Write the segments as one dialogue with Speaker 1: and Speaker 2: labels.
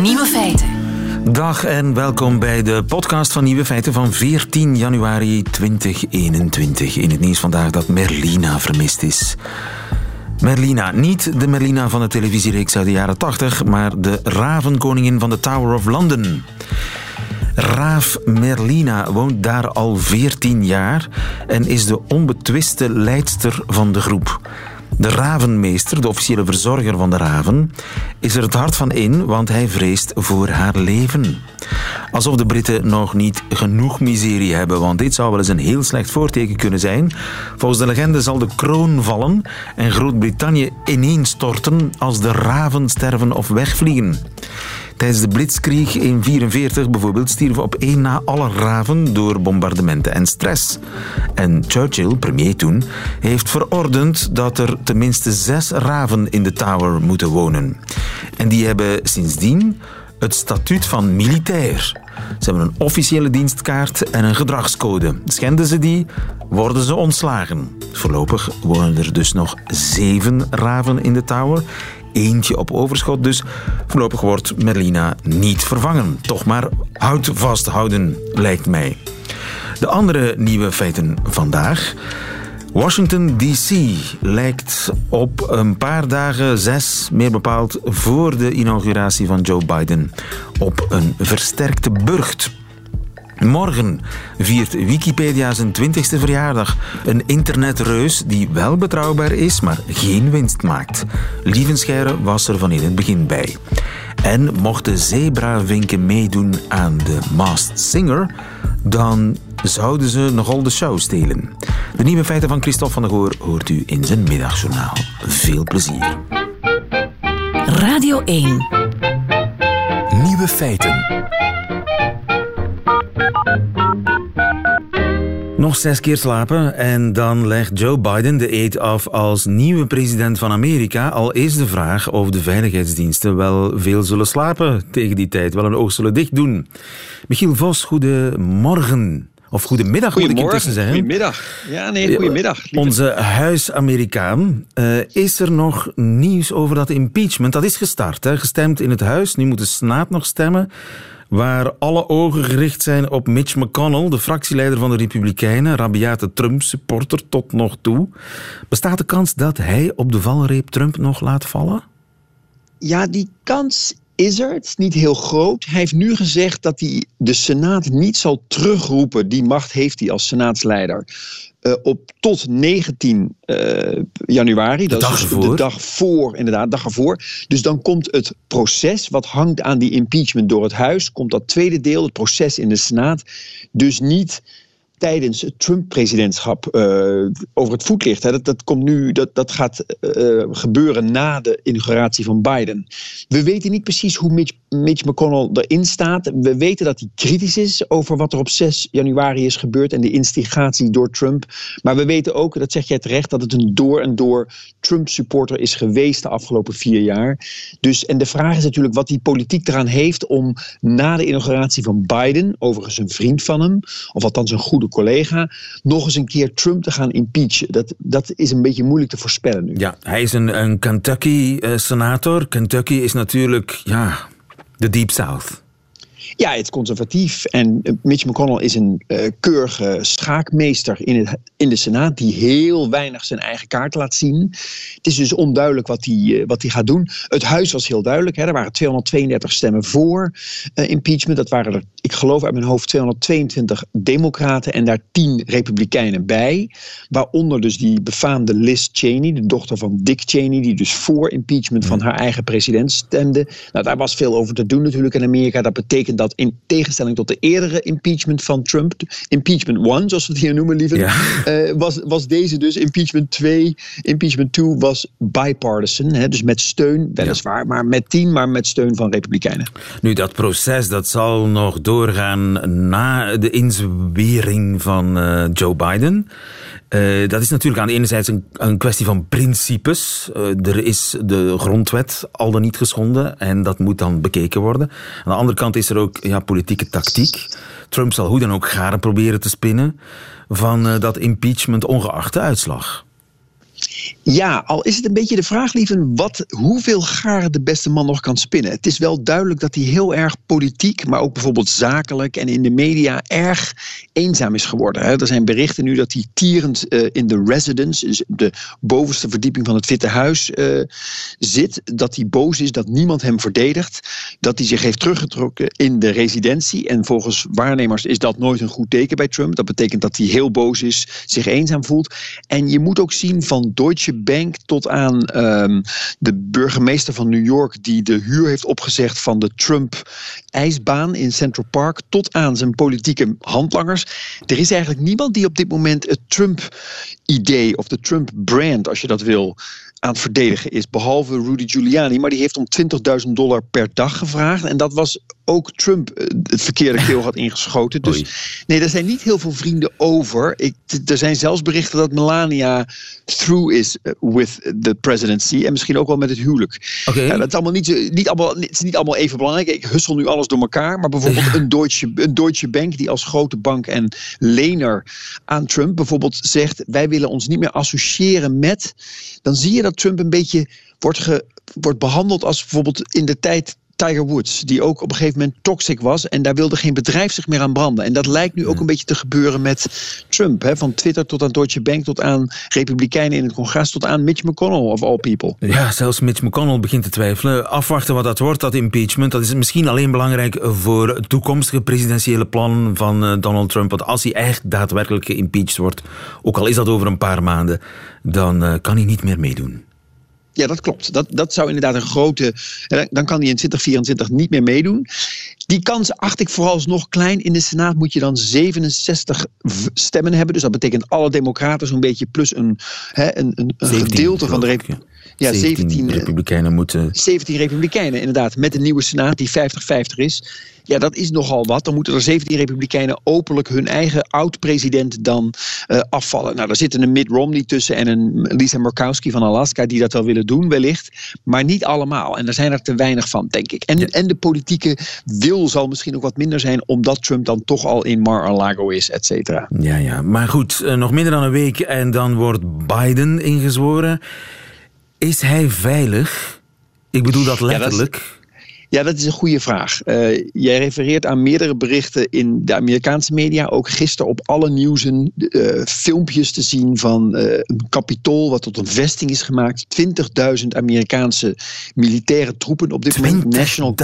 Speaker 1: Nieuwe feiten.
Speaker 2: Dag en welkom bij de podcast van Nieuwe Feiten van 14 januari 2021. In het nieuws vandaag dat Merlina vermist is. Merlina, niet de Merlina van de televisiereeks uit de jaren 80, maar de ravenkoningin van de Tower of London. Raaf Merlina woont daar al 14 jaar en is de onbetwiste leidster van de groep. De ravenmeester, de officiële verzorger van de raven, is er het hart van in, want hij vreest voor haar leven. Alsof de Britten nog niet genoeg miserie hebben, want dit zou wel eens een heel slecht voorteken kunnen zijn. Volgens de legende zal de kroon vallen en Groot-Brittannië ineenstorten als de raven sterven of wegvliegen. Tijdens de Blitzkrieg in 1944 bijvoorbeeld stierven op één na alle raven door bombardementen en stress. En Churchill, premier toen, heeft verordend dat er tenminste zes raven in de tower moeten wonen. En die hebben sindsdien het statuut van militair. Ze hebben een officiële dienstkaart en een gedragscode. Schenden ze die, worden ze ontslagen. Voorlopig wonen er dus nog zeven raven in de tower eentje op overschot. Dus voorlopig wordt Merlina niet vervangen. Toch maar houd vasthouden, lijkt mij. De andere nieuwe feiten vandaag. Washington DC lijkt op een paar dagen, zes meer bepaald, voor de inauguratie van Joe Biden op een versterkte burcht. Morgen viert Wikipedia zijn 20ste verjaardag. Een internetreus die wel betrouwbaar is, maar geen winst maakt. Lievenscheire was er van in het begin bij. En mochten zebravinken meedoen aan de Masked Singer, dan zouden ze nogal de show stelen. De nieuwe feiten van Christophe van der Goor hoort u in zijn middagjournaal. Veel plezier.
Speaker 1: Radio 1.
Speaker 3: Nieuwe feiten.
Speaker 2: Nog zes keer slapen en dan legt Joe Biden de eet af als nieuwe president van Amerika. Al is de vraag of de veiligheidsdiensten wel veel zullen slapen tegen die tijd, wel een oog zullen dicht doen. Michiel Vos, goedemorgen. Of goedemiddag moet ik intussen zeggen.
Speaker 4: Goedemiddag. Ja, nee, goedemiddag.
Speaker 2: Lieve. Onze huis-Amerikaan. Uh, is er nog nieuws over dat impeachment? Dat is gestart, hè? gestemd in het huis. Nu moet de Senaat nog stemmen waar alle ogen gericht zijn op Mitch McConnell, de fractieleider van de Republikeinen, rabiate Trump-supporter tot nog toe. Bestaat de kans dat hij op de valreep Trump nog laat vallen?
Speaker 4: Ja, die kans is er. Het is niet heel groot. Hij heeft nu gezegd dat hij de Senaat niet zal terugroepen. Die macht heeft hij als senaatsleider. Uh, op tot 19 uh, januari.
Speaker 2: De
Speaker 4: dat
Speaker 2: dag
Speaker 4: is
Speaker 2: ervoor.
Speaker 4: de dag voor, inderdaad, de dag ervoor. Dus dan komt het proces, wat hangt aan die impeachment door het huis, komt dat tweede deel, het proces in de Senaat, dus niet tijdens het Trump-presidentschap uh, over het voetlicht. Hè. Dat, dat, komt nu, dat, dat gaat uh, gebeuren na de inauguratie van Biden. We weten niet precies hoe Mitch, Mitch, McConnell erin staat. We weten dat hij kritisch is over wat er op 6 januari is gebeurd en de instigatie door Trump. Maar we weten ook, dat zeg jij terecht, dat het een door en door Trump-supporter is geweest de afgelopen vier jaar. Dus, en de vraag is natuurlijk wat die politiek eraan heeft om na de inauguratie van Biden, overigens een vriend van hem, of althans een goede collega, nog eens een keer Trump te gaan impeachen. Dat, dat is een beetje moeilijk te voorspellen nu.
Speaker 2: Ja, hij is een, een Kentucky-senator. Kentucky is natuurlijk ja, de Deep South.
Speaker 4: Ja, het is conservatief. En Mitch McConnell is een uh, keurige schaakmeester in, het, in de Senaat... die heel weinig zijn eigen kaart laat zien. Het is dus onduidelijk wat hij, uh, wat hij gaat doen. Het huis was heel duidelijk. Hè. Er waren 232 stemmen voor uh, impeachment. Dat waren er, ik geloof uit mijn hoofd, 222 democraten... en daar 10 republikeinen bij. Waaronder dus die befaamde Liz Cheney, de dochter van Dick Cheney... die dus voor impeachment van haar eigen president stemde. Nou, daar was veel over te doen natuurlijk in Amerika. Dat betekent dat in tegenstelling tot de eerdere impeachment van Trump, impeachment 1, zoals we het hier noemen liever,
Speaker 2: ja.
Speaker 4: uh, was, was deze dus impeachment 2. Impeachment 2 was bipartisan, hè, dus met steun, weliswaar, ja. maar met 10, maar met steun van republikeinen.
Speaker 2: Nu, dat proces dat zal nog doorgaan na de inzwering van uh, Joe Biden. Uh, dat is natuurlijk aan de ene zijde een, een kwestie van principes. Uh, er is de grondwet al dan niet geschonden en dat moet dan bekeken worden. Aan de andere kant is er ook ja, politieke tactiek. Trump zal hoe dan ook garen proberen te spinnen van uh, dat impeachment ongeacht de uitslag.
Speaker 4: Ja, al is het een beetje de vraag, lieven, wat, hoeveel garen de beste man nog kan spinnen. Het is wel duidelijk dat hij heel erg politiek, maar ook bijvoorbeeld zakelijk en in de media erg eenzaam is geworden. Er zijn berichten nu dat hij tierend uh, in de residence, dus de bovenste verdieping van het Witte Huis, uh, zit. Dat hij boos is dat niemand hem verdedigt. Dat hij zich heeft teruggetrokken in de residentie. En volgens waarnemers is dat nooit een goed teken bij Trump. Dat betekent dat hij heel boos is, zich eenzaam voelt. En je moet ook zien van Bank tot aan um, de burgemeester van New York, die de huur heeft opgezegd van de Trump-ijsbaan in Central Park, tot aan zijn politieke handlangers. Er is eigenlijk niemand die op dit moment het Trump-idee of de Trump-brand, als je dat wil, aan het verdedigen is. Behalve Rudy Giuliani. Maar die heeft om 20.000 dollar per dag gevraagd. En dat was ook Trump eh, het verkeerde keel had ingeschoten. Dus nee, er zijn niet heel veel vrienden over. Ik, er zijn zelfs berichten dat Melania through is eh, with the presidency. En misschien ook wel met het huwelijk.
Speaker 2: Okay.
Speaker 4: Ja, dat is allemaal niet, niet, allemaal, het is niet allemaal even belangrijk. Ik hussel nu alles door elkaar. Maar bijvoorbeeld een, Deutsche, een Deutsche Bank die als grote bank en lener aan Trump bijvoorbeeld zegt... wij willen ons niet meer associëren met... dan zie je dat Trump een beetje wordt, wordt behandeld als bijvoorbeeld in de tijd Tiger Woods, die ook op een gegeven moment toxic was en daar wilde geen bedrijf zich meer aan branden. En dat lijkt nu ook een beetje te gebeuren met Trump. Hè? Van Twitter tot aan Deutsche Bank, tot aan Republikeinen in het congres, tot aan Mitch McConnell of all people.
Speaker 2: Ja, zelfs Mitch McConnell begint te twijfelen. Afwachten wat dat wordt, dat impeachment. Dat is misschien alleen belangrijk voor toekomstige presidentiële plannen van eh, Donald Trump. Want als hij echt daadwerkelijk geïmpeached wordt, ook al is dat over een paar maanden, dan uh, kan hij niet meer meedoen.
Speaker 4: Ja, dat klopt. Dat, dat zou inderdaad een grote. Dan kan hij in 2024 niet meer meedoen. Die kans acht ik vooralsnog klein. In de Senaat moet je dan 67 stemmen hebben. Dus dat betekent alle Democraten zo'n beetje plus een, hè, een, een, een gedeelte van de.
Speaker 2: Ja, 17, 17 Republikeinen moeten.
Speaker 4: 17 Republikeinen, inderdaad. Met de nieuwe Senaat die 50-50 is. Ja, dat is nogal wat. Dan moeten er 17 Republikeinen openlijk hun eigen oud-president dan uh, afvallen. Nou, daar zitten een Mitt Romney tussen en een Lisa Murkowski van Alaska die dat wel willen doen, wellicht. Maar niet allemaal. En daar zijn er te weinig van, denk ik. En, ja. en de politieke wil zal misschien ook wat minder zijn, omdat Trump dan toch al in Mar-a-Lago is, et cetera.
Speaker 2: Ja, ja. Maar goed, uh, nog minder dan een week en dan wordt Biden ingezworen. Is hij veilig? Ik bedoel dat letterlijk.
Speaker 4: Ja, dat is... Ja, dat is een goede vraag. Uh, jij refereert aan meerdere berichten in de Amerikaanse media. Ook gisteren op alle nieuwsen uh, filmpjes te zien van uh, een kapitool wat tot een vesting is gemaakt. 20.000 Amerikaanse militaire troepen op dit
Speaker 2: 20
Speaker 4: moment. National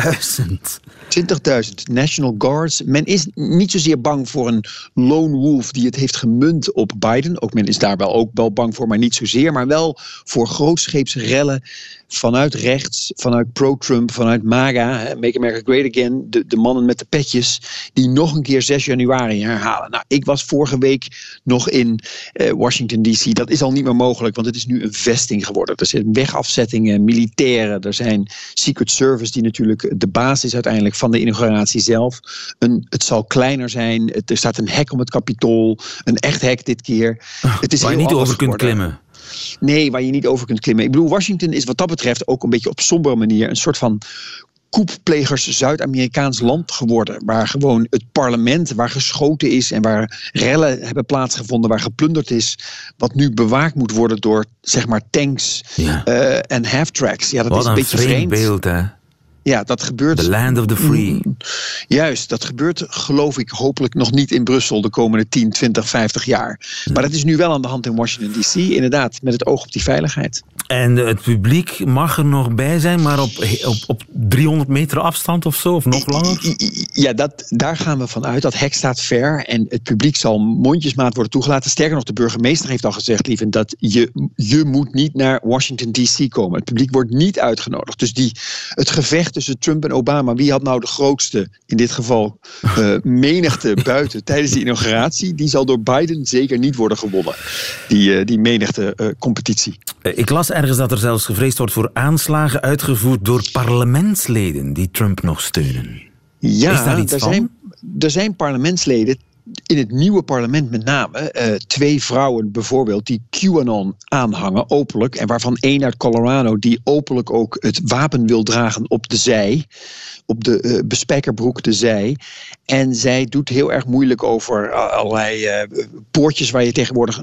Speaker 4: 20.000 National Guards. Men is niet zozeer bang voor een lone wolf die het heeft gemunt op Biden. Ook men is daar wel ook wel bang voor, maar niet zozeer. Maar wel voor grootscheepse rellen vanuit rechts, vanuit pro-Trump, vanuit MAGA, Make America Great Again, de, de mannen met de petjes, die nog een keer 6 januari herhalen. Nou, ik was vorige week nog in uh, Washington DC. Dat is al niet meer mogelijk, want het is nu een vesting geworden. Er zijn wegafzettingen, militairen, er zijn Secret Service die natuurlijk de basis is uiteindelijk van de inauguratie zelf. Een, het zal kleiner zijn, het, er staat een hek om het kapitool, een echt hek dit keer.
Speaker 2: Oh,
Speaker 4: het is
Speaker 2: waar je niet over kunt klimmen.
Speaker 4: Nee, waar je niet over kunt klimmen. Ik bedoel, Washington is wat dat betreft ook een beetje op sombere manier een soort van koepplegers Zuid-Amerikaans land geworden. Waar gewoon het parlement, waar geschoten is en waar rellen hebben plaatsgevonden, waar geplunderd is. Wat nu bewaakt moet worden door zeg maar tanks
Speaker 2: ja.
Speaker 4: uh, en half-tracks. Ja, dat
Speaker 2: wat
Speaker 4: is een,
Speaker 2: een
Speaker 4: beetje
Speaker 2: vreemd
Speaker 4: vreemd.
Speaker 2: beeld, hè?
Speaker 4: Ja, dat gebeurt.
Speaker 2: The land of the free.
Speaker 4: Juist, dat gebeurt geloof ik hopelijk nog niet in Brussel de komende 10, 20, 50 jaar. Maar dat is nu wel aan de hand in Washington DC, inderdaad, met het oog op die veiligheid.
Speaker 2: En het publiek mag er nog bij zijn, maar op, op, op 300 meter afstand of zo, of nog langer?
Speaker 4: Ja, dat, daar gaan we vanuit. Dat hek staat ver en het publiek zal mondjesmaat worden toegelaten. Sterker nog, de burgemeester heeft al gezegd, lieve, dat je, je moet niet naar Washington DC komen. Het publiek wordt niet uitgenodigd. Dus die, het gevecht tussen Trump en Obama, wie had nou de grootste, in dit geval, uh, menigte buiten tijdens de inauguratie, die zal door Biden zeker niet worden gewonnen. Die, uh, die menigte uh, competitie.
Speaker 2: Ik las ergens dat er zelfs gevreesd wordt voor aanslagen uitgevoerd door parlementsleden die Trump nog steunen.
Speaker 4: Ja,
Speaker 2: Is daar iets van?
Speaker 4: zijn, er zijn parlementsleden in het nieuwe parlement met name uh, twee vrouwen bijvoorbeeld die QAnon aanhangen openlijk en waarvan één uit Colorado die openlijk ook het wapen wil dragen op de zij op de uh, bespijkerbroek de zij. En zij doet heel erg moeilijk over allerlei uh, poortjes waar je tegenwoordig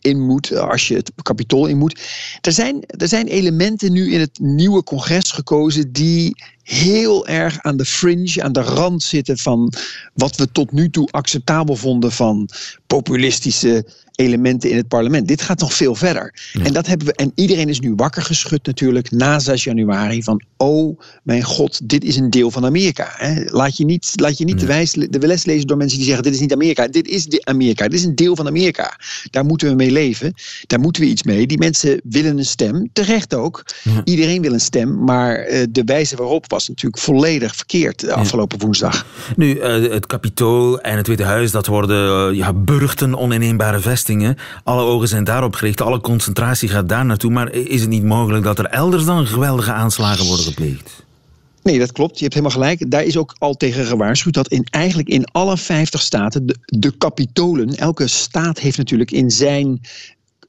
Speaker 4: in moet als je het kapitool in moet. Er zijn, er zijn elementen nu in het nieuwe congres gekozen die heel erg aan de fringe, aan de rand zitten van wat we tot nu toe acceptabel vonden van populistische elementen in het parlement. Dit gaat nog veel verder. En, dat hebben we, en iedereen is nu wakker geschud natuurlijk na 6 januari van oh mijn god, dit is een deel van Amerika. Hè. Laat je niet, laat je niet de, wijs, de les lezen door mensen die zeggen dit is niet Amerika. Dit is de Amerika, dit is een deel van Amerika. Daar moeten we mee leven, daar moeten we iets mee. Die mensen willen een stem, terecht ook. Iedereen wil een stem, maar uh, de wijze waarop was natuurlijk volledig verkeerd de afgelopen woensdag.
Speaker 2: Nu, uh, het Capitool en het Witte Huis, dat worden uh, ja, burchten oninneembare alle ogen zijn daarop gericht, alle concentratie gaat daar naartoe. Maar is het niet mogelijk dat er elders dan geweldige aanslagen worden gepleegd?
Speaker 4: Nee, dat klopt. Je hebt helemaal gelijk. Daar is ook al tegen gewaarschuwd dat in, eigenlijk in alle 50 staten de, de kapitolen, elke staat heeft natuurlijk in zijn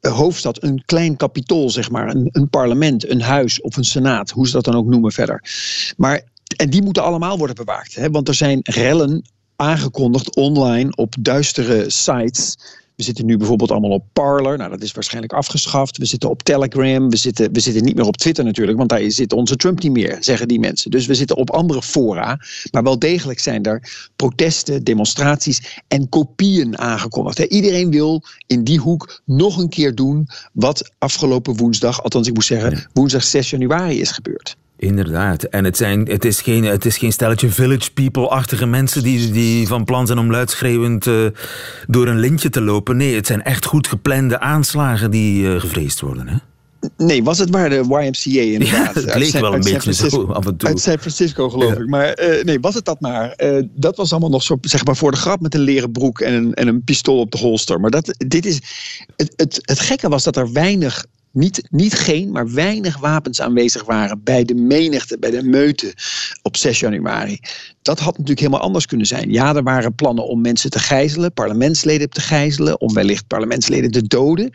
Speaker 4: eh, hoofdstad een klein kapitool, zeg maar. Een, een parlement, een huis of een senaat, hoe ze dat dan ook noemen verder. Maar en die moeten allemaal worden bewaakt. Hè? Want er zijn rellen aangekondigd online op duistere sites we zitten nu bijvoorbeeld allemaal op Parler. Nou, dat is waarschijnlijk afgeschaft. We zitten op Telegram. We zitten, we zitten niet meer op Twitter natuurlijk, want daar zit onze Trump niet meer, zeggen die mensen. Dus we zitten op andere fora. Maar wel degelijk zijn er protesten, demonstraties en kopieën aangekondigd. Iedereen wil in die hoek nog een keer doen wat afgelopen woensdag, althans ik moet zeggen, woensdag 6 januari is gebeurd.
Speaker 2: Inderdaad. En het, zijn, het, is geen, het is geen stelletje village people-achtige mensen die, die van plan zijn om luidschreeuwend uh, door een lintje te lopen. Nee, het zijn echt goed geplande aanslagen die uh, gevreesd worden. Hè?
Speaker 4: Nee, was het maar de YMCA inderdaad.
Speaker 2: Ja, het leek wel een beetje zo af en toe.
Speaker 4: Uit San Francisco geloof ja. ik. Maar uh, nee, was het dat maar. Uh, dat was allemaal nog zo, zeg maar, voor de grap met een leren broek en een, en een pistool op de holster. Maar dat, dit is, het, het, het gekke was dat er weinig niet, niet geen, maar weinig wapens aanwezig waren bij de menigte, bij de meute op 6 januari. Dat had natuurlijk helemaal anders kunnen zijn. Ja, er waren plannen om mensen te gijzelen, parlementsleden te gijzelen, om wellicht parlementsleden te doden.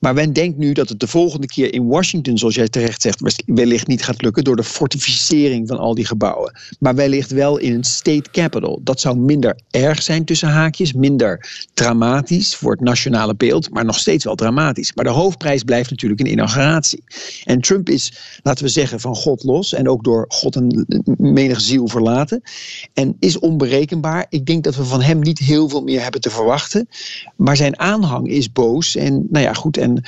Speaker 4: Maar men denkt nu dat het de volgende keer in Washington, zoals jij terecht zegt, wellicht niet gaat lukken door de fortificering van al die gebouwen. Maar wellicht wel in een state capital. Dat zou minder erg zijn tussen haakjes, minder dramatisch voor het nationale beeld, maar nog steeds wel dramatisch. Maar de hoofdprijs blijft natuurlijk een inauguratie. En Trump is, laten we zeggen, van God los en ook door God een menig ziel verlaten. En is onberekenbaar. Ik denk dat we van hem niet heel veel meer hebben te verwachten. Maar zijn aanhang is boos. En nou ja, goed. En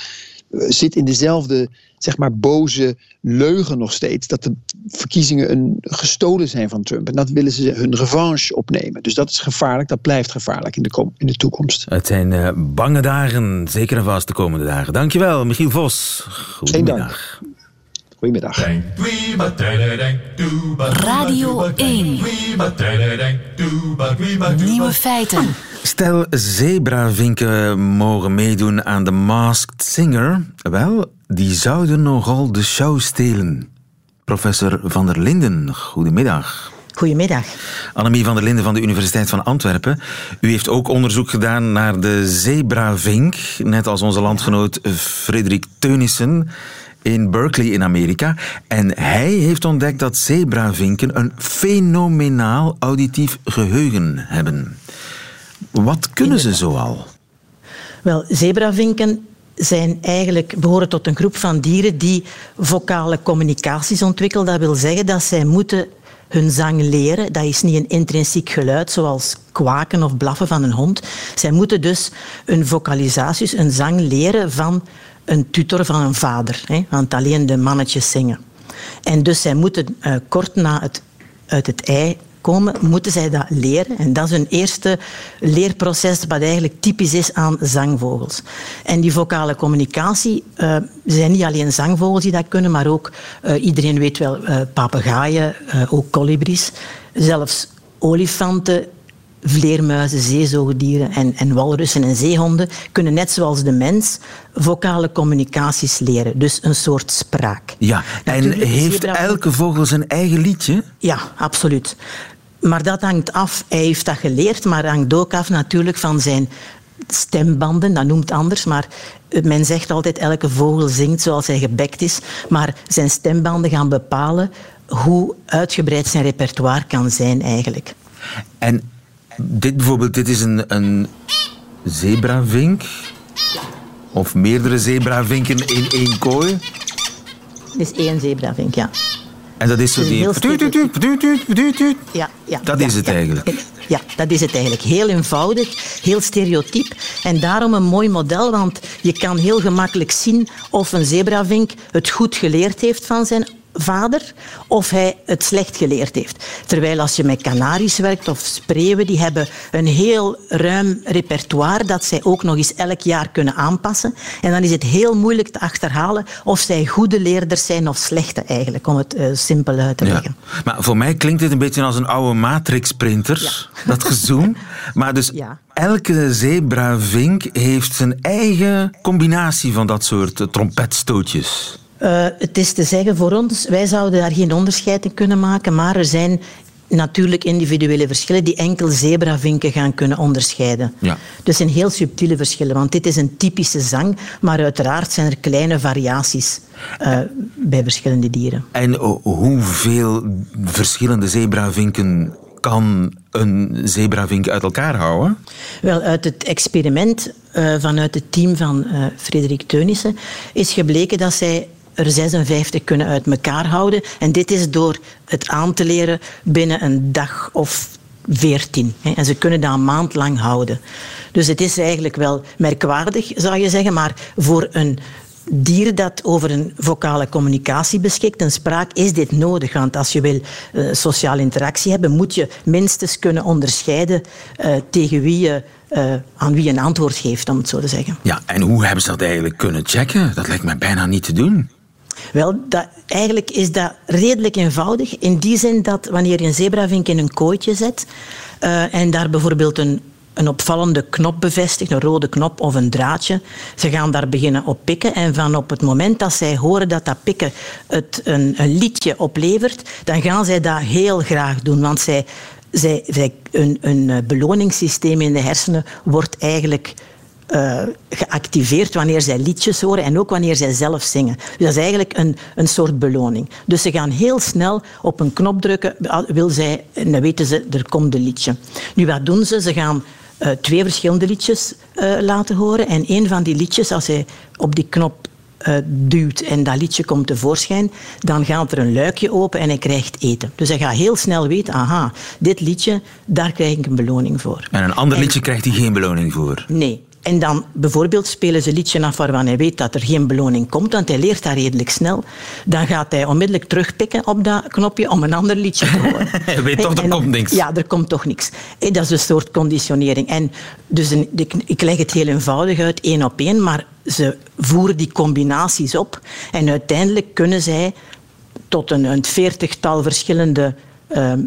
Speaker 4: zit in dezelfde, zeg maar, boze leugen nog steeds. Dat de verkiezingen een, gestolen zijn van Trump. En dat willen ze hun revanche opnemen. Dus dat is gevaarlijk. Dat blijft gevaarlijk in de, in de toekomst.
Speaker 2: Het zijn uh, bange dagen. Zeker en vast de komende dagen. Dankjewel, Michiel Vos. Goedemiddag.
Speaker 4: Goedemiddag.
Speaker 1: Radio 1. Nieuwe feiten.
Speaker 2: Stel zebravinken mogen meedoen aan The Masked Singer. Wel, die zouden nogal de show stelen. Professor Van der Linden, goedemiddag.
Speaker 5: Goedemiddag.
Speaker 2: Annemie van der Linden van de Universiteit van Antwerpen. U heeft ook onderzoek gedaan naar de zebravink, net als onze landgenoot Frederik Teunissen in Berkeley in Amerika. En hij heeft ontdekt dat zebravinken een fenomenaal auditief geheugen hebben. Wat kunnen ze zoal?
Speaker 5: Wel, zebravinken zijn eigenlijk, behoren tot een groep van dieren die vocale communicaties ontwikkelen. Dat wil zeggen dat zij moeten hun zang leren. Dat is niet een intrinsiek geluid zoals kwaken of blaffen van een hond. Zij moeten dus hun vocalisaties, een zang leren van een tutor van een vader. Hè, want alleen de mannetjes zingen. En dus zij moeten uh, kort na het uit het ei komen, moeten zij dat leren. En dat is een eerste leerproces wat eigenlijk typisch is aan zangvogels. En die vocale communicatie uh, zijn niet alleen zangvogels die dat kunnen, maar ook, uh, iedereen weet wel, uh, papegaaien, ook kolibries. Zelfs olifanten, vleermuizen, zeezoogdieren en, en walrussen en zeehonden kunnen net zoals de mens vocale communicaties leren. Dus een soort spraak.
Speaker 2: Ja, en heeft elke vogel zijn eigen liedje?
Speaker 5: Ja, absoluut. Maar dat hangt af. Hij heeft dat geleerd, maar hangt ook af natuurlijk van zijn stembanden. Dat noemt anders, maar men zegt altijd elke vogel zingt zoals hij gebekt is. Maar zijn stembanden gaan bepalen hoe uitgebreid zijn repertoire kan zijn eigenlijk.
Speaker 2: En dit bijvoorbeeld, dit is een, een zebravink. Of meerdere zebravinken in één kooi.
Speaker 5: Dit is één zebravink, ja.
Speaker 2: En dat is zo die...
Speaker 5: Ja, ja,
Speaker 2: Dat
Speaker 5: ja,
Speaker 2: is het
Speaker 5: ja.
Speaker 2: eigenlijk.
Speaker 5: Ja, dat is het eigenlijk. Heel eenvoudig, heel stereotyp. En daarom een mooi model, want je kan heel gemakkelijk zien of een zebravink het goed geleerd heeft van zijn vader of hij het slecht geleerd heeft. Terwijl als je met kanaries werkt of spreeuwen, die hebben een heel ruim repertoire dat zij ook nog eens elk jaar kunnen aanpassen. En dan is het heel moeilijk te achterhalen of zij goede leerders zijn of slechte eigenlijk, om het eh, simpel uit te
Speaker 2: Ja.
Speaker 5: leggen.
Speaker 2: Maar voor mij klinkt dit een beetje als een oude matrix-printer, dat gezoem. Maar dus
Speaker 5: Ja.
Speaker 2: elke zebravink heeft zijn eigen combinatie van dat soort eh, trompetstootjes.
Speaker 5: Eh, het is te zeggen voor ons, wij zouden daar geen onderscheid in kunnen maken, maar er zijn natuurlijk individuele verschillen die enkel zebravinken gaan kunnen onderscheiden.
Speaker 2: Ja.
Speaker 5: Dus zijn heel subtiele verschillen, want dit is een typische zang, maar uiteraard zijn er kleine variaties eh, bij verschillende dieren.
Speaker 2: En ho- hoeveel verschillende zebravinken kan een zebravink uit elkaar houden?
Speaker 5: Wel, uit het experiment eh, vanuit het team van Frederik Teunissen is gebleken dat zij er 56 kunnen uit elkaar houden. En dit is door het aan te leren binnen een dag of 14. hè. En ze kunnen dat een maand lang houden. Dus het is eigenlijk wel merkwaardig, zou je zeggen. Maar voor een dier dat over een vocale communicatie beschikt, een spraak, is dit nodig. Want als je wil eh, sociale interactie hebben, moet je minstens kunnen onderscheiden eh, tegen wie je, eh, aan wie je een antwoord geeft, om het zo te zeggen.
Speaker 2: Ja, en hoe hebben ze dat eigenlijk kunnen checken? Dat lijkt mij bijna niet te doen.
Speaker 5: Wel, dat, eigenlijk is dat redelijk eenvoudig. In die zin dat wanneer je een zebravink in een kooitje zet eh, en daar bijvoorbeeld een, een opvallende knop bevestigt, een rode knop of een draadje, ze gaan daar beginnen op pikken. En van op het moment dat zij horen dat dat pikken het een, een liedje oplevert, dan gaan zij dat heel graag doen. Want zij, zij, zij, een, een eh, beloningssysteem in de hersenen wordt eigenlijk eh, geactiveerd wanneer zij liedjes horen en ook wanneer zij zelf zingen. Dus dat is eigenlijk een, een soort beloning. Dus ze gaan heel snel op een knop drukken, wil zij, en dan weten ze, er komt een liedje. Nu, wat doen ze? Ze gaan eh, twee verschillende liedjes eh, laten horen en een van die liedjes, als hij op die knop duwt en dat liedje komt tevoorschijn, dan gaat er een luikje open en hij krijgt eten. Dus hij gaat heel snel weten, aha, dit liedje, daar krijg ik een beloning voor.
Speaker 2: En een ander
Speaker 5: En-
Speaker 2: liedje krijgt hij geen beloning voor.
Speaker 5: Nee. En dan bijvoorbeeld spelen ze een liedje af waarvan hij weet dat er geen beloning komt, want hij leert dat redelijk snel. Dan gaat hij onmiddellijk terugpikken op dat knopje om een ander liedje te horen.
Speaker 2: Hij weet toch, er
Speaker 5: En-
Speaker 2: komt niks.
Speaker 5: Ja, er komt toch niks. En dat is een soort conditionering. En dus een, ik, ik leg het heel eenvoudig uit, één op één, maar ze voeren die combinaties op. En uiteindelijk kunnen zij tot een, een veertigtal verschillende ehm,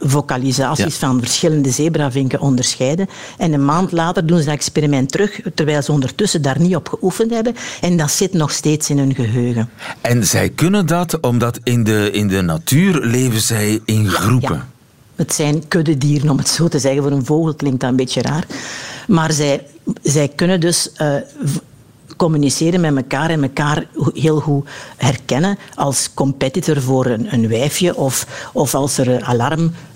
Speaker 5: vocalisaties
Speaker 2: Ja.
Speaker 5: van verschillende zebravinken onderscheiden. En een maand later doen ze dat experiment terug, terwijl ze ondertussen daar niet op geoefend hebben. En dat zit nog steeds in hun geheugen.
Speaker 2: En zij kunnen dat omdat in de, in de natuur leven zij in groepen.
Speaker 5: Ja. Het zijn kuddedieren, om het zo te zeggen. Voor een vogel klinkt dat een beetje raar. Maar zij, zij kunnen dus eh, communiceren met elkaar en elkaar heel goed herkennen als competitor voor een, een wijfje of, of als er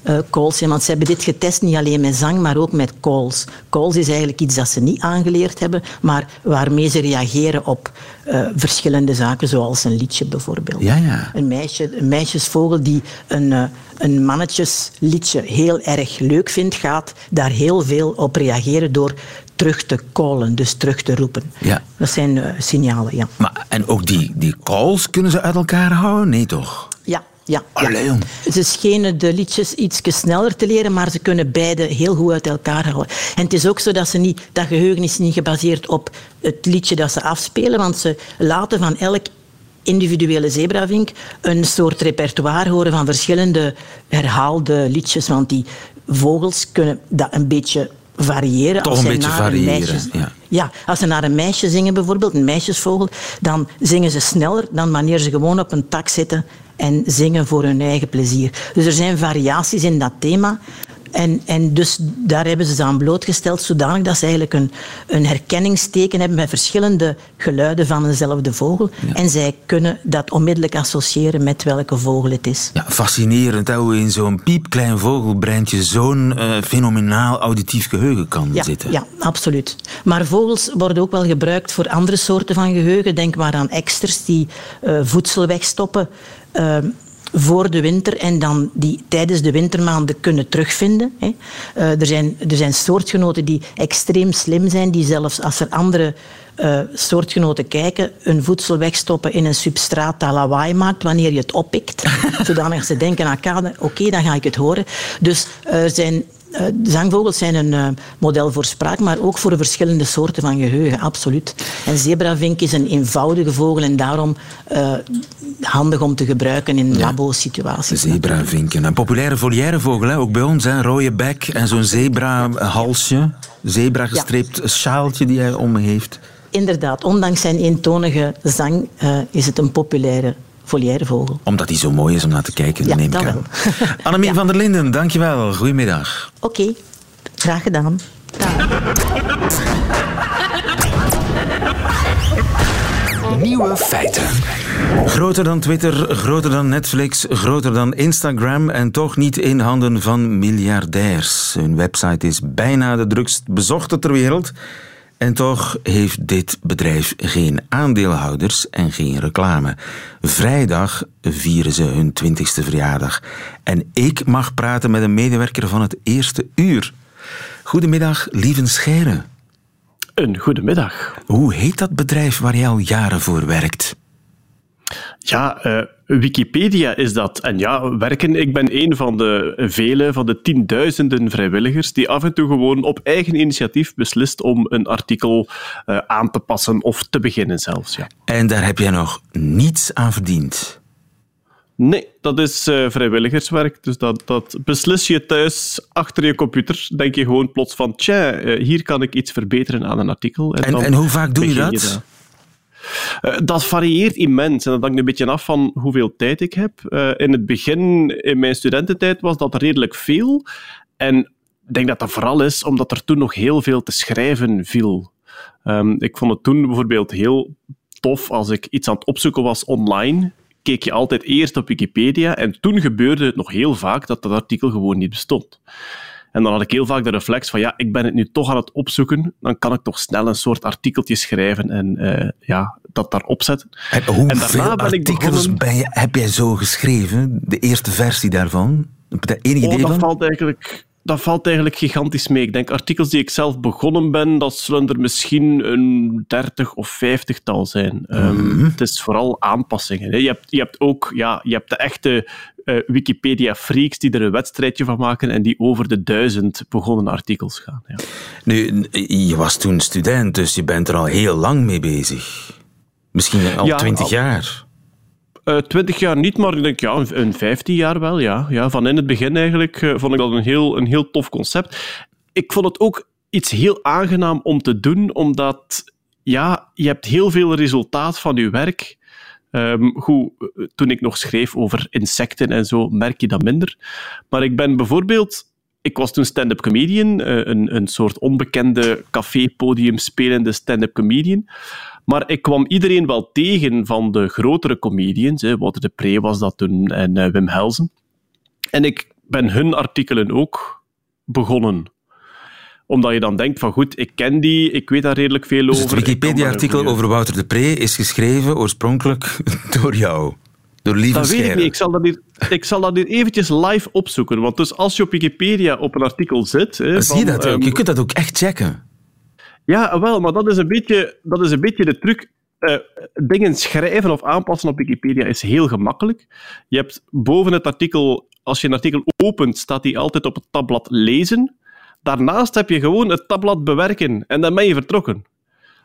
Speaker 5: alarmcalls zijn. Want ze hebben dit getest niet alleen met zang, maar ook met calls. Calls is eigenlijk iets dat ze niet aangeleerd hebben, maar waarmee ze reageren op eh, verschillende zaken, zoals een liedje bijvoorbeeld.
Speaker 2: Ja, ja.
Speaker 5: Een, meisje, een meisjesvogel die een, eh, een mannetjesliedje heel erg leuk vindt, gaat daar heel veel op reageren door terug te callen, dus terug te roepen.
Speaker 2: Ja.
Speaker 5: Dat zijn signalen, ja.
Speaker 2: Maar, en ook die, die calls kunnen ze uit elkaar houden? Nee, toch?
Speaker 5: Ja, ja.
Speaker 2: Allee.
Speaker 5: Ze schenen de liedjes iets sneller te leren, maar ze kunnen beide heel goed uit elkaar houden. En het is ook zo dat ze niet, dat geheugen is niet gebaseerd op het liedje dat ze afspelen, want ze laten van elk individuele zebravink een soort repertoire horen van verschillende herhaalde liedjes, want die vogels kunnen dat een beetje variëren.
Speaker 2: Toch
Speaker 5: als
Speaker 2: een beetje
Speaker 5: naar
Speaker 2: variëren,
Speaker 5: meisje-
Speaker 2: ja.
Speaker 5: ja, als ze naar een meisje zingen bijvoorbeeld, een meisjesvogel, dan zingen ze sneller dan wanneer ze gewoon op een tak zitten en zingen voor hun eigen plezier. Dus er zijn variaties in dat thema. En, en dus daar hebben ze ze aan blootgesteld, zodanig dat ze eigenlijk een, een herkenningsteken hebben met verschillende geluiden van dezelfde vogel. En zij kunnen dat onmiddellijk associëren met welke vogel het is.
Speaker 2: Ja, fascinerend hè, hoe in zo'n piepklein vogelbreintje zo'n eh, fenomenaal auditief geheugen kan
Speaker 5: Ja,
Speaker 2: zitten.
Speaker 5: ja, absoluut. Maar vogels worden ook wel gebruikt voor andere soorten van geheugen. Denk maar aan eksters die eh, voedsel wegstoppen eh, voor de winter en dan die tijdens de wintermaanden kunnen terugvinden. Hè. Eh, er, zijn, er zijn soortgenoten die extreem slim zijn, die zelfs als er andere eh, soortgenoten kijken, hun voedsel wegstoppen in een substraat dat lawaai maakt wanneer je het oppikt. zodanig ze denken, ah, kade, oké, dan ga ik het horen. Dus er zijn zangvogels zijn een eh, model voor spraak, maar ook voor de verschillende soorten van geheugen, absoluut. En zebravink is een eenvoudige vogel en daarom eh, handig om te gebruiken in labo-situaties.
Speaker 2: Zebravinken. Een populaire volière vogel, hè? ook bij ons. Hè? Rode bek en zo'n zebra-halsje. Zebra-gestreept sjaaltje die hij om heeft.
Speaker 5: Inderdaad, ondanks zijn eentonige zang eh, is het een populaire volière vogel.
Speaker 2: Omdat hij zo mooi is om naar te kijken,
Speaker 5: Ja,
Speaker 2: neem ik
Speaker 5: dat
Speaker 2: aan.
Speaker 5: wel.
Speaker 2: Annemie
Speaker 5: Ja.
Speaker 2: van der Linden, dankjewel. Goedemiddag.
Speaker 5: Oké, graag gedaan. Dag.
Speaker 3: Nieuwe feiten.
Speaker 2: Groter dan Twitter, groter dan Netflix, groter dan Instagram en toch niet in handen van miljardairs. Hun website is bijna de drukst bezochte ter wereld. En toch heeft dit bedrijf geen aandeelhouders en geen reclame. Vrijdag vieren ze hun twintigste verjaardag. En ik mag praten met een medewerker van het eerste uur. Goedemiddag, Lieven Scheire.
Speaker 6: Een goedemiddag.
Speaker 2: Hoe heet dat bedrijf waar jij al jaren voor werkt?
Speaker 6: Ja, eh, Wikipedia is dat. En ja, werken, ik ben een van de vele, van de tienduizenden vrijwilligers die af en toe gewoon op eigen initiatief beslist om een artikel eh, aan te passen of te beginnen zelfs. Ja.
Speaker 2: En daar heb jij nog niets aan verdiend.
Speaker 6: Nee, dat is eh, vrijwilligerswerk. Dus dat, dat beslis je thuis achter je computer. Denk je gewoon plots van, tja, hier kan ik iets verbeteren aan een artikel.
Speaker 2: En,
Speaker 6: dan
Speaker 2: en hoe vaak doe je dat?
Speaker 6: Eh, dat varieert immens en dat hangt een beetje af van hoeveel tijd ik heb. Eh, in het begin, in mijn studententijd, was dat redelijk veel. En ik denk dat dat vooral is omdat er toen nog heel veel te schrijven viel. Ehm, ik vond het toen bijvoorbeeld heel tof als ik iets aan het opzoeken was online. Keek je altijd eerst op Wikipedia en toen gebeurde het nog heel vaak dat dat artikel gewoon niet bestond. En dan had ik heel vaak de reflex van, ja, ik ben het nu toch aan het opzoeken, dan kan ik toch snel een soort artikeltje schrijven en eh, ja, dat daarop zetten.
Speaker 2: En hoeveel
Speaker 6: ben ik
Speaker 2: artikels
Speaker 6: begonnen-
Speaker 2: je, heb jij zo geschreven? De eerste versie daarvan? Enig
Speaker 6: Oh,
Speaker 2: idee
Speaker 6: dat
Speaker 2: van?
Speaker 6: valt eigenlijk... Dat valt eigenlijk gigantisch mee. Ik denk, artikels die ik zelf begonnen ben, dat zullen er misschien een dertig of vijftigtal zijn. Ehm,
Speaker 2: Mhm.
Speaker 6: Het is vooral aanpassingen. hè. Je hebt, je hebt ook ja, je hebt de echte eh, Wikipedia-freaks die er een wedstrijdje van maken en die over de duizend begonnen artikels gaan. Ja.
Speaker 2: Nu, je was toen student, dus je bent er al heel lang mee bezig. Misschien al
Speaker 6: Ja,
Speaker 2: twintig
Speaker 6: al-
Speaker 2: jaar.
Speaker 6: Eh, Twintig jaar niet, maar ik denk ja, een, 15 jaar wel. Ja. Ja, van in het begin eigenlijk eh, vond ik dat een heel, een heel tof concept. Ik vond het ook iets heel aangenaam om te doen, omdat ja, je hebt heel veel resultaat van je werk. Eh, toen ik nog schreef over insecten en zo, merk je dat minder. Maar ik ben bijvoorbeeld... Ik was toen stand-up comedian, een, een soort onbekende café-podium spelende stand-up comedian. Maar ik kwam iedereen wel tegen van de grotere comedians. Hè. Wouter de Pre was dat toen en eh, Wim Helsen. En ik ben hun artikelen ook begonnen. Omdat je dan denkt van goed, ik ken die, ik weet daar redelijk veel
Speaker 2: Dus
Speaker 6: over.
Speaker 2: het Wikipedia-artikel over Wouter de Pre is geschreven oorspronkelijk door jou. Door Lieve
Speaker 6: Dat weet ik niet. Ik zal dat, hier, ik zal dat hier eventjes live opzoeken. Want dus als je op Wikipedia op een artikel zit... Hè,
Speaker 2: Zie je
Speaker 6: van,
Speaker 2: dat ook?
Speaker 6: ehm,
Speaker 2: Je kunt dat ook echt checken.
Speaker 6: Ja, wel, maar dat is een beetje, dat is een beetje de truc. Eh, dingen schrijven of aanpassen op Wikipedia is heel gemakkelijk. Je hebt boven het artikel, als je een artikel opent, staat die altijd op het tabblad lezen. Daarnaast heb je gewoon het tabblad bewerken en dan ben je vertrokken.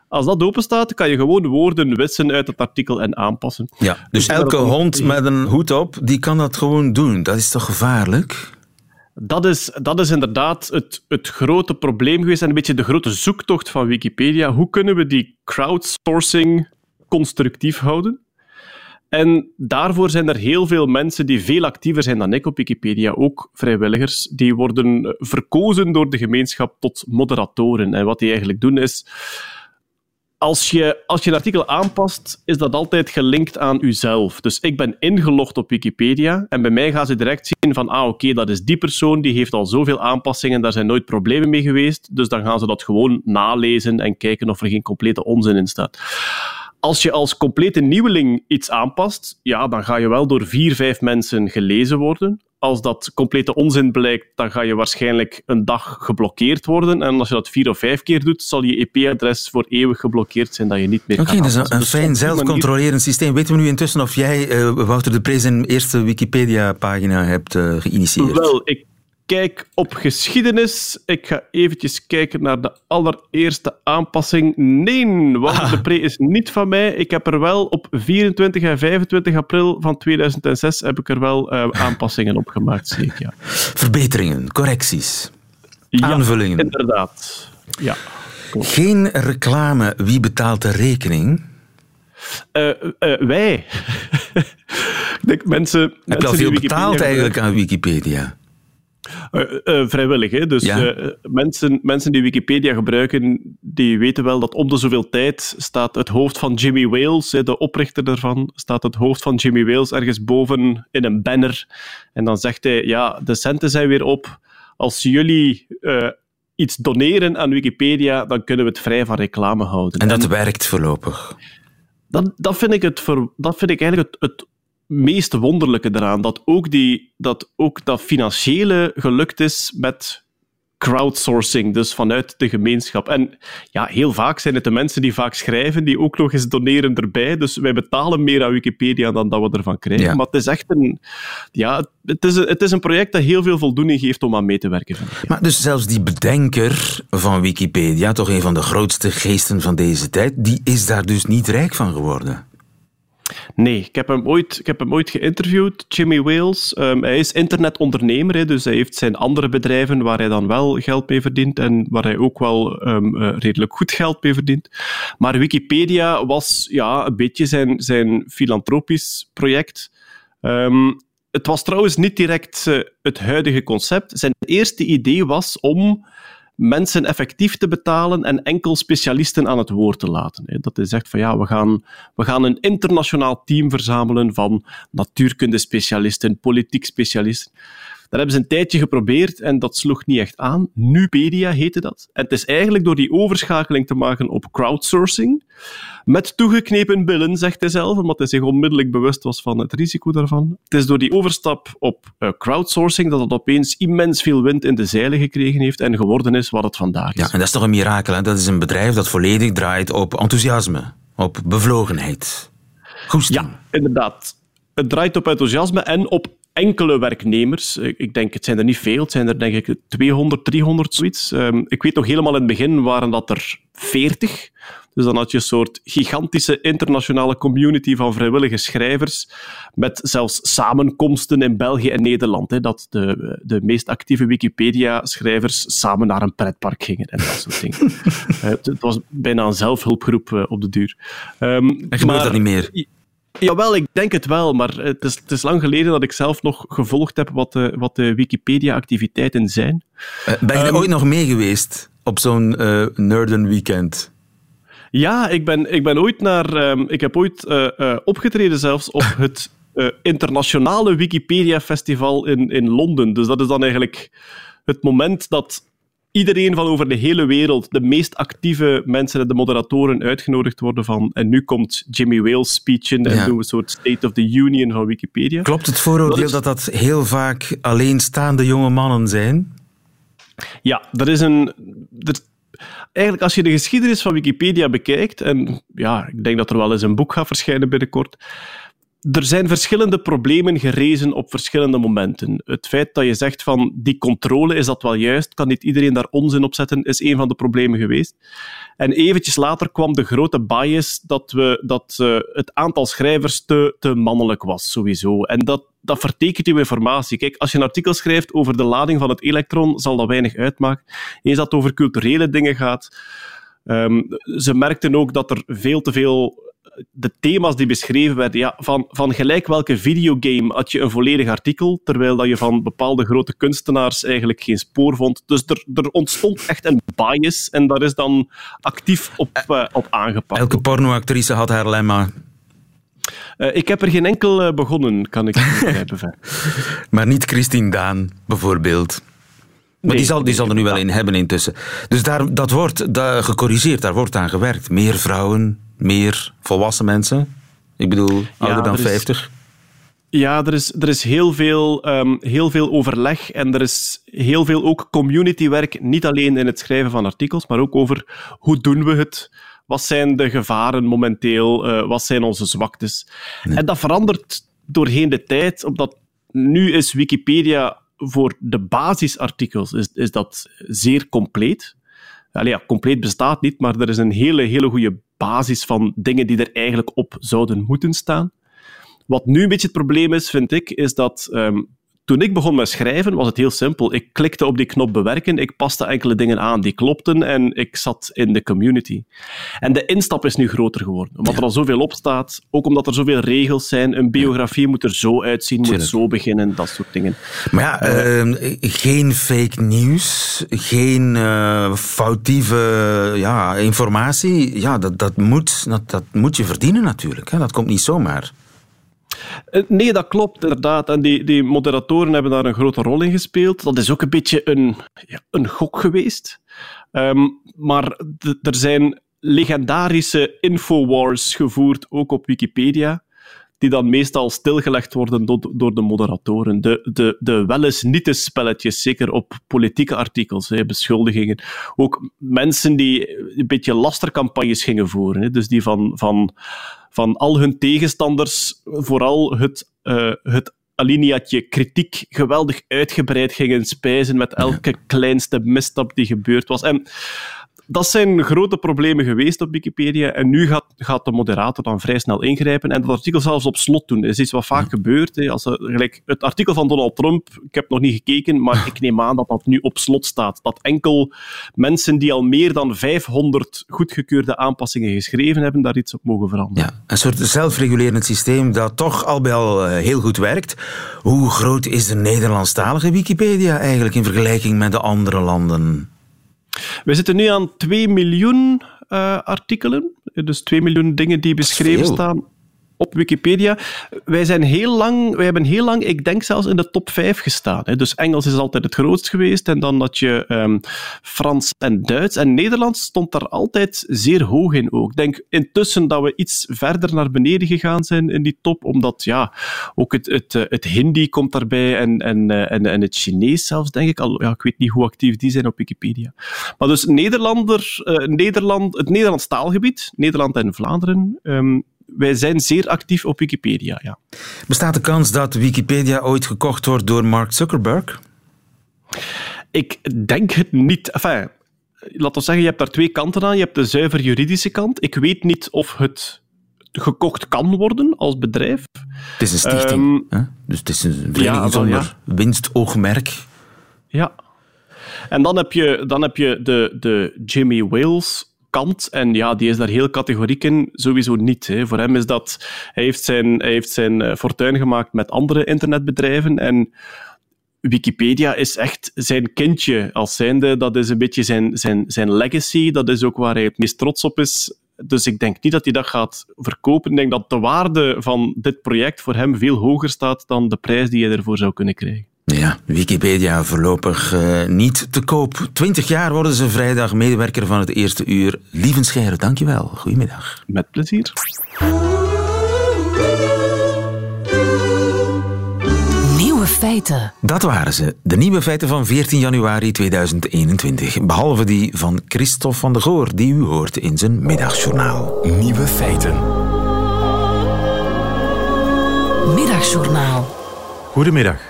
Speaker 6: Als dat open staat, kan je gewoon woorden wissen uit het artikel en aanpassen.
Speaker 2: Ja, dus elke hond met een hoed op, die kan dat gewoon doen. Dat is toch gevaarlijk?
Speaker 6: Dat is, dat is inderdaad het, het grote probleem geweest en een beetje de grote zoektocht van Wikipedia. Hoe kunnen we die crowdsourcing constructief houden? En daarvoor zijn er heel veel mensen die veel actiever zijn dan ik op Wikipedia, ook vrijwilligers, die worden verkozen door de gemeenschap tot moderatoren. En wat die eigenlijk doen is, als je, als je een artikel aanpast, is dat altijd gelinkt aan uzelf. Dus ik ben ingelogd op Wikipedia en bij mij gaan ze direct zien van, ah oké, dat is die persoon, die heeft al zoveel aanpassingen, daar zijn nooit problemen mee geweest, dus dan gaan ze dat gewoon nalezen en kijken of er geen complete onzin in staat. Als je als complete nieuweling iets aanpast, ja, dan ga je wel door vier, vijf mensen gelezen worden. Als dat complete onzin blijkt, dan ga je waarschijnlijk een dag geblokkeerd worden. En als je dat vier of vijf keer doet, zal je EP-adres voor eeuwig geblokkeerd zijn, dat je niet meer
Speaker 2: Oké,
Speaker 6: kan
Speaker 2: dat is een,
Speaker 6: Dus
Speaker 2: fijn zelfcontrolerend systeem. Weten we nu intussen of jij, eh, Wouter de Pre, zijn eerste Wikipedia-pagina hebt eh, geïnitieerd?
Speaker 6: Wel, ik kijk op geschiedenis. Ik ga eventjes kijken naar de allereerste aanpassing. Nee, Wouter de Pre is niet van mij. Ik heb er wel op 24 en 25 april van 2006 heb ik er wel eh, aanpassingen op gemaakt, zeker. Ja.
Speaker 2: Verbeteringen, correcties,
Speaker 6: Ja,
Speaker 2: aanvullingen.
Speaker 6: Inderdaad. Ja.
Speaker 2: Geen reclame, wie betaalt de rekening?
Speaker 6: Eh, eh, wij. ik denk mensen.
Speaker 2: Heb je
Speaker 6: mensen
Speaker 2: al veel betaald eigenlijk aan Wikipedia?
Speaker 6: Eh, eh, vrijwillig, hè? Dus
Speaker 2: Ja.
Speaker 6: eh, mensen, mensen die Wikipedia gebruiken, die weten wel dat om de zoveel tijd staat het hoofd van Jimmy Wales, de oprichter daarvan, staat het hoofd van Jimmy Wales ergens boven in een banner. En dan zegt hij, ja, de centen zijn weer op. Als jullie iets doneren aan Wikipedia, dan kunnen we het vrij van reclame houden.
Speaker 2: En dat werkt voorlopig.
Speaker 6: Dat, dat, vind ik het dat vind ik eigenlijk het, het meest wonderlijke eraan. Dat ook, die, dat ook dat financiële gelukt is met crowdsourcing, dus vanuit de gemeenschap. En ja, heel vaak zijn het de mensen die vaak schrijven, die ook nog eens doneren erbij. Dus wij betalen meer aan Wikipedia dan dat we ervan krijgen.
Speaker 2: Ja.
Speaker 6: Maar het is echt een... Ja, het is, een- het is een project dat heel veel voldoening geeft om aan mee te werken.
Speaker 2: Maar dus zelfs die bedenker van Wikipedia, toch een van de grootste geesten van deze tijd, die is daar dus niet rijk van geworden.
Speaker 6: Nee, ik heb hem ooit, ik heb hem ooit geïnterviewd, Jimmy Wales. Ehm, hij is internetondernemer, hè, dus hij heeft zijn andere bedrijven waar hij dan wel geld mee verdient en waar hij ook wel ehm, eh, redelijk goed geld mee verdient. Maar Wikipedia was ja, een beetje zijn, zijn filantropisch project. Ehm, het was trouwens niet direct eh, het huidige concept. Zijn eerste idee was om mensen effectief te betalen en enkel specialisten aan het woord te laten. Dat hij zegt van ja, we gaan, we gaan een internationaal team verzamelen van natuurkunde-specialisten, politiek specialisten. Dat hebben ze een tijdje geprobeerd en dat sloeg niet echt aan. Nupedia heette dat. En het is eigenlijk door die overschakeling te maken op crowdsourcing, met toegeknepen billen, zegt hij zelf, omdat hij zich onmiddellijk bewust was van het risico daarvan. Het is door die overstap op eh, crowdsourcing dat het opeens immens veel wind in de zeilen gekregen heeft en geworden is wat het vandaag is.
Speaker 2: Ja, en dat is toch een mirakel. Hè? Dat is een bedrijf dat volledig draait op enthousiasme, op bevlogenheid. Goesting.
Speaker 6: Ja, inderdaad. Het draait op enthousiasme en op enkele werknemers. Ik ik denk, het zijn er niet veel. Het zijn er denk ik 200, 300, zoiets. Ehm, ik weet nog helemaal in het begin waren dat er 40. Dus dan had je een soort gigantische internationale community van vrijwillige schrijvers, met zelfs samenkomsten in België en Nederland. Hè, dat de, de meest actieve Wikipedia-schrijvers samen naar een pretpark gingen en dat soort dingen. Eh, het, het was bijna een zelfhulpgroep eh, op de duur. Ehm,
Speaker 2: En gebeurt
Speaker 6: maar-
Speaker 2: dat niet meer?
Speaker 6: Jawel, ik denk het wel, maar het is, het is lang geleden dat ik zelf nog gevolgd heb wat de, wat de Wikipedia-activiteiten zijn.
Speaker 2: Eh, ben je er
Speaker 6: Ehm,
Speaker 2: ooit nog mee geweest op zo'n Nerden Weekend?
Speaker 6: Ja, ik ben, ik ben ooit naar... ehm, ik heb ooit eh, opgetreden zelfs op het internationale Wikipedia-festival in, in Londen. Dus dat is dan eigenlijk het moment dat iedereen van over de hele wereld, de meest actieve mensen en de moderatoren uitgenodigd worden van en nu komt Jimmy Wales speechen en
Speaker 2: Ja.
Speaker 6: doen we een soort State of the Union van Wikipedia.
Speaker 2: Klopt het vooroordeel
Speaker 6: Dat is-
Speaker 2: dat dat heel vaak alleenstaande jonge mannen zijn?
Speaker 6: Ja, er is een. Er, eigenlijk, als je de geschiedenis van Wikipedia bekijkt, en ja, ik denk dat er wel eens een boek gaat verschijnen binnenkort, er zijn verschillende problemen gerezen op verschillende momenten. Het feit dat je zegt van die controle, is dat wel juist? Kan niet iedereen daar onzin op zetten? Is een van de problemen geweest. En eventjes later kwam de grote bias dat, we, dat uh, het aantal schrijvers te, te mannelijk was, sowieso. En dat, dat vertekent uw informatie. Kijk, als je een artikel schrijft over de lading van het elektron, zal dat weinig uitmaken. Eens dat het over culturele dingen gaat. Um, ze merkten ook dat er veel te veel de thema's die beschreven werden, ja, van, van gelijk welke videogame had je een volledig artikel, terwijl dat je van bepaalde grote kunstenaars eigenlijk geen spoor vond. Dus er, er ontstond echt een bias en daar is dan actief op, uh, op aangepakt.
Speaker 2: Elke pornoactrice had haar lemma.
Speaker 6: Uh, ik heb er geen enkel uh, begonnen, kan ik begrijpen.
Speaker 2: maar niet Christine Daan, bijvoorbeeld. Maar nee, die zal, die zal er nu wel in hebben intussen. Dus daar, dat wordt dat, gecorrigeerd, daar wordt aan gewerkt. Meer vrouwen, meer volwassen mensen? Ik bedoel, ouder ja, dan 50?
Speaker 6: Ja, er is, er is heel, veel, um, heel veel overleg en er is heel veel ook communitywerk, niet alleen in het schrijven van artikels, maar ook over hoe doen we het, wat zijn de gevaren momenteel, uh, wat zijn onze zwaktes. Nee. En dat verandert doorheen de tijd, omdat nu is Wikipedia voor de basisartikels is, is dat zeer compleet. Allee, ja, compleet bestaat niet, maar er is een hele, hele goede basis van dingen die er eigenlijk op zouden moeten staan. Wat nu een beetje het probleem is, vind ik, is dat um, toen ik begon met schrijven, was het heel simpel. Ik klikte op die knop bewerken, ik paste enkele dingen aan die klopten en ik zat in de community. En de instap is nu groter geworden, omdat er al zoveel op staat, ook omdat er zoveel regels zijn. Een biografie moet er zo uitzien, moet zo beginnen, dat soort dingen.
Speaker 2: Maar ja, uh, geen fake nieuws, geen uh, foutieve ja, informatie. Ja, dat, dat, moet, dat, dat moet je verdienen natuurlijk. Hè? Dat komt niet zomaar.
Speaker 6: Eh, nee, dat klopt inderdaad. En die, die moderatoren hebben daar een grote rol in gespeeld. Dat is ook een beetje een, een gok geweest. Um, maar er zijn legendarische infowars gevoerd, ook op Wikipedia, die dan meestal stilgelegd worden door, door de moderatoren. De, de, de wel eens niet spelletjes, zeker op politieke artikels, hè, beschuldigingen. Ook mensen die een beetje lastercampagnes gingen voeren. Hè, dus die van, van van al hun tegenstanders vooral het, uh, het alineaatje kritiek geweldig uitgebreid gingen spijzen met elke kleinste misstap die gebeurd was. En dat zijn grote problemen geweest op Wikipedia. En nu gaat, gaat de moderator dan vrij snel ingrijpen en dat artikel zelfs op slot doen. Dat is iets wat vaak gebeurt. Hè. Als er, gelijk, het artikel van Donald Trump, ik heb nog niet gekeken, maar ik neem aan dat dat nu op slot staat. Dat enkel mensen die al meer dan 500 goedgekeurde aanpassingen geschreven hebben, daar iets op mogen veranderen.
Speaker 2: Ja, een soort zelfregulerend systeem dat toch al bij al eh, heel goed werkt. Hoe groot is de Nederlandstalige Wikipedia eigenlijk in vergelijking met de andere landen?
Speaker 6: We zitten nu aan 2 miljoen uh, artikelen. Dus 2 miljoen dingen die beschreven staan op Wikipedia. Wij, zijn heel lang, wij hebben heel lang, ik denk zelfs in de top 5 gestaan. Hè. Dus Engels is altijd het grootst geweest. En dan dat je um, Frans en Duits. En Nederlands stond daar altijd zeer hoog in ook. Ik denk intussen dat we iets verder naar beneden gegaan zijn in die top. Omdat ja, ook het, het, eh, het Hindi komt daarbij en, en, eh, en, en het Chinees zelfs, denk ik. Al, ja, ik weet niet hoe actief die zijn op Wikipedia. Maar dus Nederlander, uh, Nederland, het Nederlands taalgebied, Nederland en Vlaanderen, um, wij zijn zeer actief op Wikipedia. Ja.
Speaker 2: Bestaat de kans dat Wikipedia ooit gekocht wordt door Mark Zuckerberg?
Speaker 6: Ik denk het niet. Enfin, laat ons zeggen, je hebt daar twee kanten aan. Je hebt de zuiver juridische kant. Ik weet niet of het gekocht kan worden als bedrijf.
Speaker 2: Het is een stichting, um, dus het is een vereniging ja, zonder ja. winstoogmerk.
Speaker 6: Ja. En dan heb je, dan heb je de, de Jimmy Wales kant. En ja, die is daar heel categoriek in. Sowieso niet. Hè. Voor hem is dat... Hij heeft zijn, hij heeft zijn eh, fortuin gemaakt met andere internetbedrijven. En Wikipedia is echt zijn kindje als zijnde. Dat is een beetje zijn, zijn, zijn legacy. Dat is ook waar hij het meest trots op is. Dus ik denk niet dat hij dat gaat verkopen. Ik denk dat de waarde van dit project voor hem veel hoger staat dan de prijs die hij ervoor zou kunnen krijgen.
Speaker 2: Ja, Wikipedia voorlopig uh, niet te koop. Twintig jaar worden ze vrijdag medewerker van het eerste uur. Lieven Scheire, dankjewel. Goedemiddag.
Speaker 6: Met plezier.
Speaker 1: Nieuwe feiten.
Speaker 2: Dat waren ze. De nieuwe feiten van 14 januari 2021. Behalve die van Christophe van de Goor, die u hoort in zijn middagjournaal.
Speaker 3: Nieuwe feiten.
Speaker 1: Middagjournaal.
Speaker 7: Goedemiddag.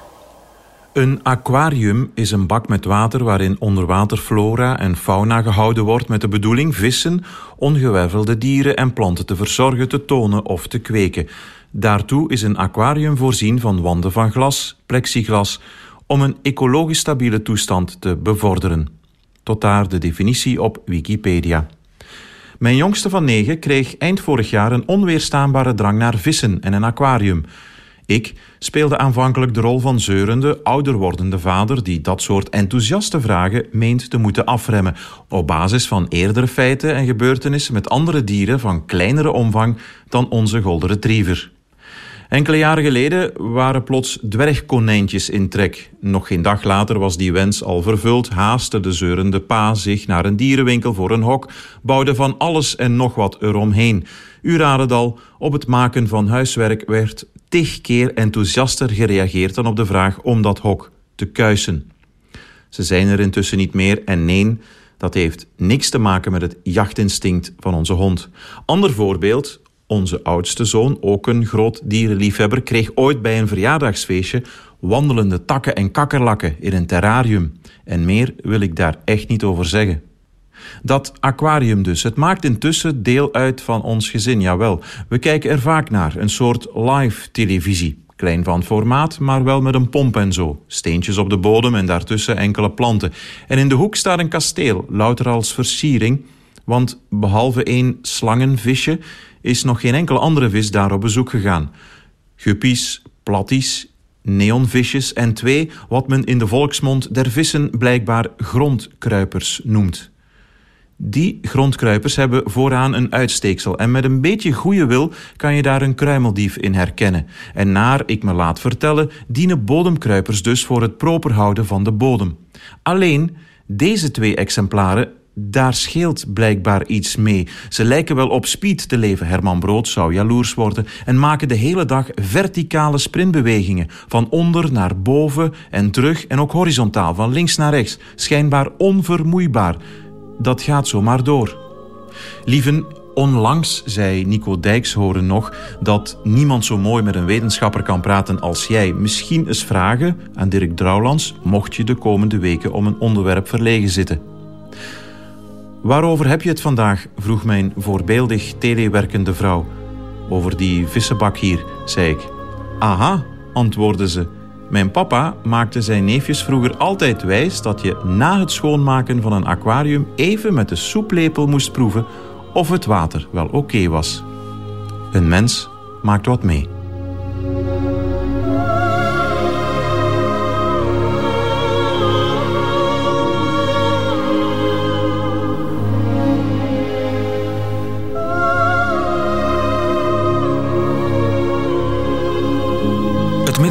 Speaker 7: Een aquarium is een bak met water waarin onderwaterflora en fauna gehouden wordt met de bedoeling vissen, ongewervelde dieren en planten te verzorgen, te tonen of te kweken. Daartoe is een aquarium voorzien van wanden van glas, plexiglas, om een ecologisch stabiele toestand te bevorderen. Tot daar de definitie op Wikipedia. Mijn jongste van negen kreeg eind vorig jaar een onweerstaanbare drang naar vissen en een aquarium. Ik speelde aanvankelijk de rol van zeurende, ouder wordende vader die dat soort enthousiaste vragen meent te moeten afremmen, op basis van eerdere feiten en gebeurtenissen met andere dieren van kleinere omvang dan onze golden retriever. Enkele jaren geleden waren plots dwergkonijntjes in trek. Nog geen dag later was die wens al vervuld, haastte de zeurende pa zich naar een dierenwinkel voor een hok, bouwde van alles en nog wat eromheen. U raadt het al, op het maken van huiswerk werd tig keer enthousiaster gereageerd dan op de vraag om dat hok te kuisen. Ze zijn er intussen niet meer en nee, dat heeft niks te maken met het jachtinstinct van onze hond. Ander voorbeeld, onze oudste zoon, ook een groot dierenliefhebber, kreeg ooit bij een verjaardagsfeestje wandelende takken en kakkerlakken in een terrarium. En meer wil ik daar echt niet over zeggen. Dat aquarium dus, het maakt intussen deel uit van ons gezin, jawel. We kijken er vaak naar, een soort live televisie. Klein van formaat, maar wel met een pomp en zo. Steentjes op de bodem en daartussen enkele planten. En in de hoek staat een kasteel, louter als versiering. Want behalve één slangenvisje is nog geen enkele andere vis daar op bezoek gegaan. Guppies, platties, neonvisjes en twee, wat men in de volksmond der vissen blijkbaar grondkruipers noemt. Die grondkruipers hebben vooraan een uitsteeksel en met een beetje goede wil kan je daar een kruimeldief in herkennen. En naar ik me laat vertellen, dienen bodemkruipers dus voor het proper houden van de bodem. Alleen deze twee exemplaren daar scheelt blijkbaar iets mee. Ze lijken wel op speed te leven. Herman Brood zou jaloers worden en maken de hele dag verticale sprintbewegingen. Van onder naar boven en terug en ook horizontaal, van links naar rechts. Schijnbaar onvermoeibaar. Dat gaat zomaar door. Lieven, onlangs zei Nico Dijkshoren nog dat niemand zo mooi met een wetenschapper kan praten als jij. Misschien eens vragen aan Dirk Drouwlands, mocht je de komende weken om een onderwerp verlegen zitten. Waarover heb je het vandaag? vroeg mijn voorbeeldig telewerkende vrouw. Over die vissenbak hier, zei ik. Aha, antwoordde ze. Mijn papa maakte zijn neefjes vroeger altijd wijs dat je na het schoonmaken van een aquarium even met de soeplepel moest proeven of het water wel oké was. Een mens maakt wat mee.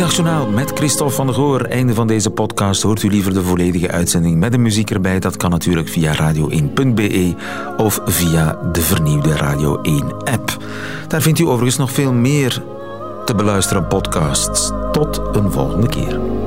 Speaker 2: Middagjournaal met Christophe van der Goor. Einde van deze podcast. Hoort u liever de volledige uitzending met de muziek erbij? Dat kan natuurlijk via radio1.be of via de vernieuwde Radio 1-app. Daar vindt u overigens nog veel meer te beluisteren podcasts. Tot een volgende keer.